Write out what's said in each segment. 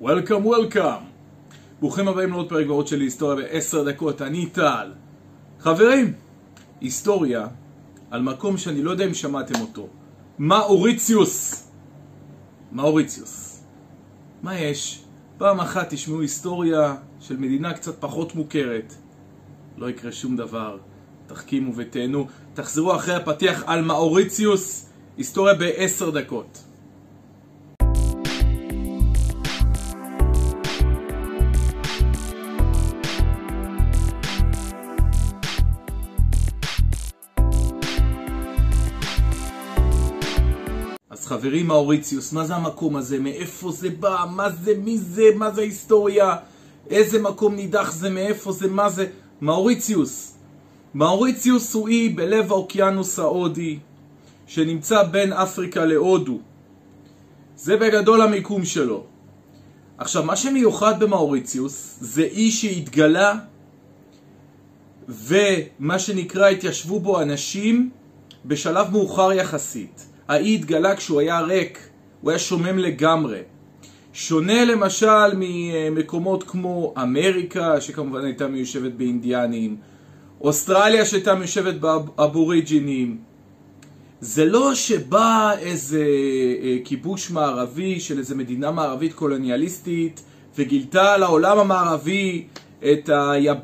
Welcome, welcome. ברוכים הבאים לעוד פרק ועוד של היסטוריה בעשר דקות, אני טל. חברים, היסטוריה על מקום שאני לא יודע אם שמעתם אותו. מאוריציוס. מאוריציוס. מה יש? פעם אחת תשמעו היסטוריה של מדינה קצת פחות מוכרת. לא יקרה שום דבר. תחכימו ותהנו. תחזרו אחרי הפתיח על מאוריציוס. היסטוריה בעשר דקות. אז חברים מאוריציוס, מה זה המקום הזה? מאיפה זה בא? מה זה? מי זה? מה זה ההיסטוריה? איזה מקום נידח זה? מאיפה זה? מה זה? מאוריציוס. מאוריציוס הוא אי בלב האוקיינוס ההודי, שנמצא בין אפריקה להודו. זה בגדול המיקום שלו. עכשיו, מה שמיוחד במאוריציוס זה אי שהתגלה ומה שנקרא התיישבו בו אנשים בשלב מאוחר יחסית. האי התגלה כשהוא היה ריק, הוא היה שומם לגמרי. שונה למשל ממקומות כמו אמריקה, שכמובן הייתה מיושבת באינדיאנים, אוסטרליה שהייתה מיושבת באבוריג'ינים. זה לא שבא איזה אה, כיבוש מערבי של איזה מדינה מערבית קולוניאליסטית וגילתה על העולם המערבי את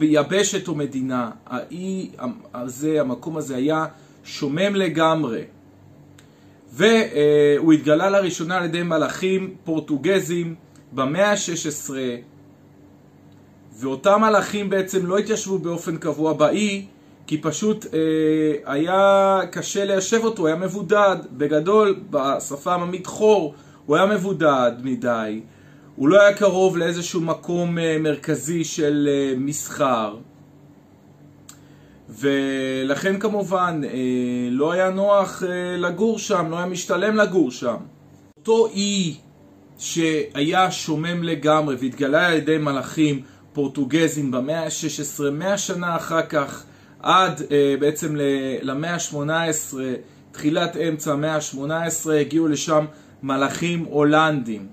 היבשת או מדינה. האי הזה, המקום הזה היה שומם לגמרי. והוא התגלה לראשונה על ידי מלאכים פורטוגזים במאה ה-16 ואותם מלאכים בעצם לא התיישבו באופן קבוע באי כי פשוט אה, היה קשה ליישב אותו, היה מבודד. בגדול בשפה העממית חור הוא היה מבודד מדי. הוא לא היה קרוב לאיזשהו מקום אה, מרכזי של אה, מסחר ולכן כמובן אה, לא היה נוח אה, לגור שם, לא היה משתלם לגור שם. אותו אי שהיה שומם לגמרי והתגלה על ידי מלאכים פורטוגזים במאה ה-16, מאה שנה אחר כך עד אה, בעצם למאה ה-18, תחילת אמצע המאה ה-18, הגיעו לשם מלאכים הולנדים.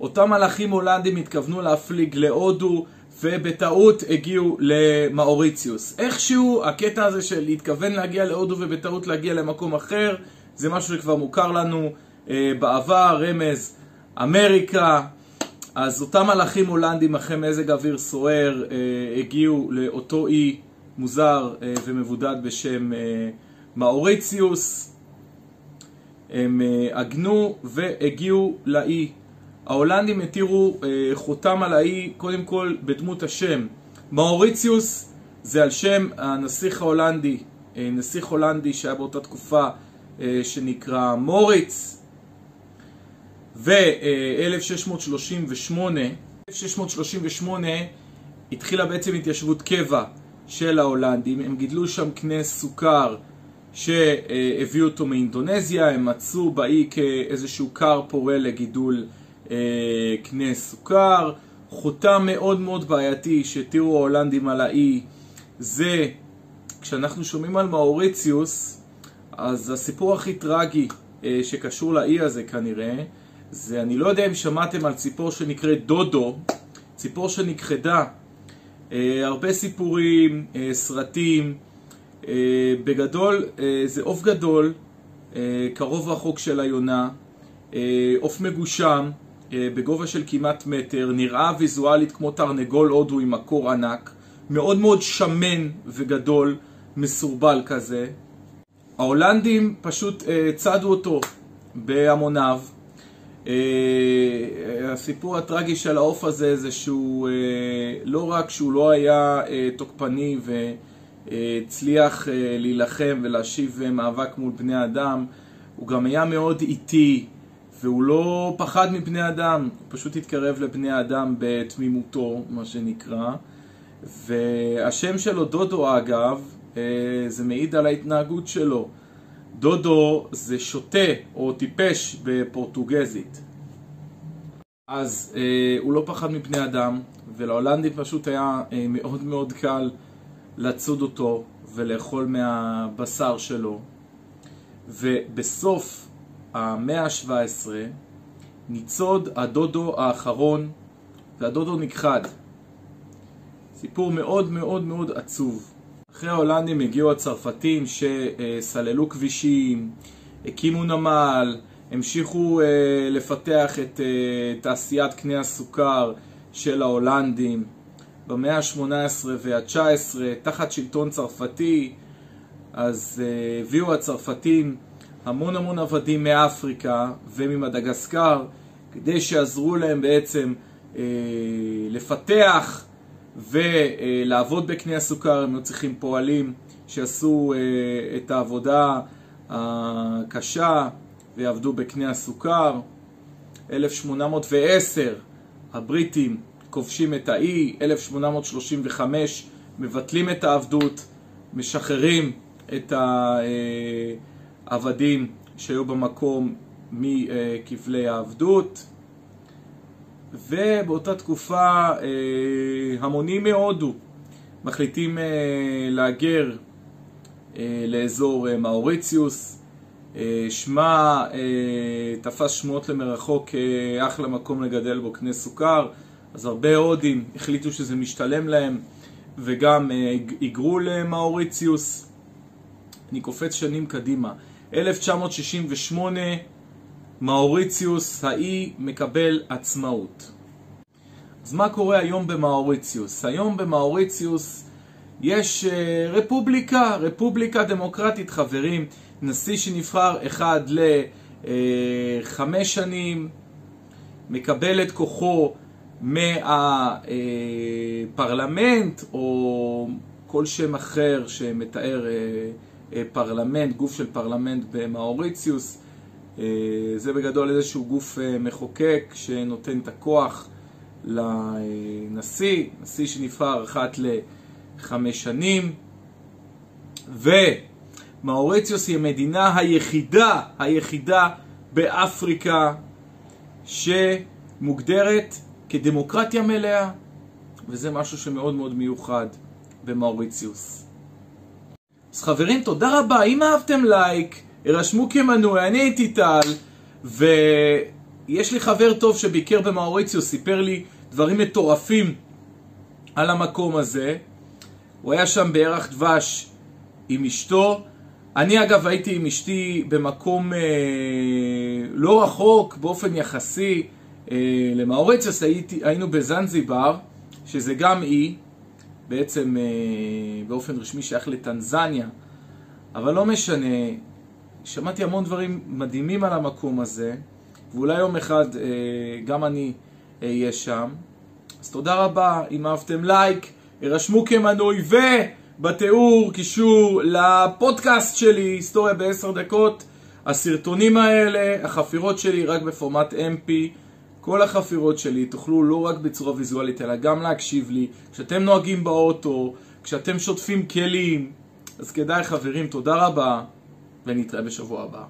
אותם מלאכים הולנדים התכוונו להפליג להודו ובטעות הגיעו למאוריציוס. איכשהו הקטע הזה של להתכוון להגיע להודו ובטעות להגיע למקום אחר, זה משהו שכבר מוכר לנו אה, בעבר, רמז אמריקה. אז אותם מלאכים הולנדים אחרי מזג אוויר סוער אה, הגיעו לאותו אי מוזר אה, ומבודד בשם אה, מאוריציוס. הם אה, עגנו והגיעו לאי ההולנדים התירו אה, חותם על האי קודם כל בדמות השם. מאוריציוס זה על שם הנסיך ההולנדי, אה, נסיך הולנדי שהיה באותה תקופה אה, שנקרא מוריץ. ו-1638, 1638 התחילה בעצם התיישבות קבע של ההולנדים, הם גידלו שם קנה סוכר שהביאו אותו מאינדונזיה, הם מצאו באי כאיזשהו כר פורה לגידול קנה סוכר. חותם מאוד מאוד בעייתי שהתירו ההולנדים על האי זה כשאנחנו שומעים על מאוריציוס אז הסיפור הכי טרגי אה, שקשור לאי הזה כנראה זה אני לא יודע אם שמעתם על ציפור שנקראת דודו ציפור שנכחדה אה, הרבה סיפורים, אה, סרטים אה, בגדול אה, זה עוף גדול אה, קרוב רחוק של היונה אה, עוף מגושם אה, בגובה של כמעט מטר, נראה ויזואלית כמו תרנגול הודו עם מקור ענק, מאוד מאוד שמן וגדול, מסורבל כזה. ההולנדים פשוט אה, צדו אותו בהמוניו. אה, הסיפור הטרגי של העוף הזה זה שהוא לא רק שהוא לא היה תוקפני והצליח להילחם ולהשיב מאבק מול בני אדם, הוא גם היה מאוד איטי, והוא לא פחד מבני אדם, הוא פשוט התקרב לבני אדם בתמימותו, מה שנקרא. והשם שלו, דודו אגב, אה, זה מעיד על ההתנהגות שלו. דודו זה שוטה או טיפש בפורטוגזית. אז אה, הוא לא פחד מבני אדם, ולהולנדים פשוט היה אה, מאוד מאוד קל לצוד אותו ולאכול מהבשר שלו. ובסוף המאה ה-17 ניצוד הדודו האחרון והדודו נכחד. סיפור מאוד מאוד מאוד עצוב. אחרי ההולנדים הגיעו הצרפתים שסללו כבישים, הקימו נמל, המשיכו אה, לפתח את אה, תעשיית קנה הסוכר של ההולנדים. במאה ה-18 וה-19, תחת שלטון צרפתי, אז אה, הביאו הצרפתים המון המון עבדים מאפריקה וממדגסקר, כדי שיעזרו להם בעצם אה, לפתח ולעבוד בקנה הסוכר, הם היו צריכים פועלים שיעשו אה, את העבודה הקשה ויעבדו בקנה הסוכר. 1810 הבריטים כובשים את האי, 1835 מבטלים את העבדות, משחררים את העבדים שהיו במקום מכבלי העבדות. ובאותה תקופה אה, המונים מהודו מחליטים אה, להגר אה, לאזור מאוריציוס. שמה תפס שמועות למרחוק כאחלה מקום לגדל בו קנה סוכר, אז הרבה הודים החליטו שזה משתלם להם וגם היגרו למאוריציוס. אני קופץ שנים קדימה. 1968 מאוריציוס האי מקבל עצמאות. אז מה קורה היום במאוריציוס? היום במאוריציוס יש אה, רפובליקה, רפובליקה דמוקרטית חברים, נשיא שנבחר אחד לחמש שנים, מקבל את כוחו מהפרלמנט או כל שם אחר שמתאר אה, אה, פרלמנט, גוף של פרלמנט במאוריציוס. אה, זה בגדול איזשהו גוף אה, מחוקק שנותן את הכוח לנשיא, נשיא שנבחר אחת לחמש שנים, ומאוריציוס היא המדינה היחידה, היחידה באפריקה שמוגדרת כדמוקרטיה מלאה, וזה משהו שמאוד מאוד מיוחד במאוריציוס. אז חברים, תודה רבה. אם אהבתם לייק, הרשמו כמנוי, אני הייתי טל, ויש לי חבר טוב שביקר במאוריציוס, סיפר לי דברים מטורפים על המקום הזה. הוא היה שם בירח דבש עם אשתו. אני אגב הייתי עם אשתי במקום אה, לא רחוק באופן יחסי אה, למאוריציוס, הייתי, היינו בזנזיבר, שזה גם אי, בעצם אה, באופן רשמי שייך לטנזניה, אבל לא משנה, שמעתי המון דברים מדהימים על המקום הזה, ואולי יום אחד אה, גם אני אהיה שם. אז תודה רבה, אם אהבתם לייק, הרשמו כמנוי, ובתיאור קישור לפודקאסט שלי, היסטוריה בעשר דקות. הסרטונים האלה, החפירות שלי רק בפורמט MP. כל החפירות שלי תוכלו לא רק בצורה ויזואלית, אלא גם להקשיב לי. כשאתם נוהגים באוטו, כשאתם שוטפים כלים, אז כדאי חברים, תודה רבה. ונתראה בשבוע הבא.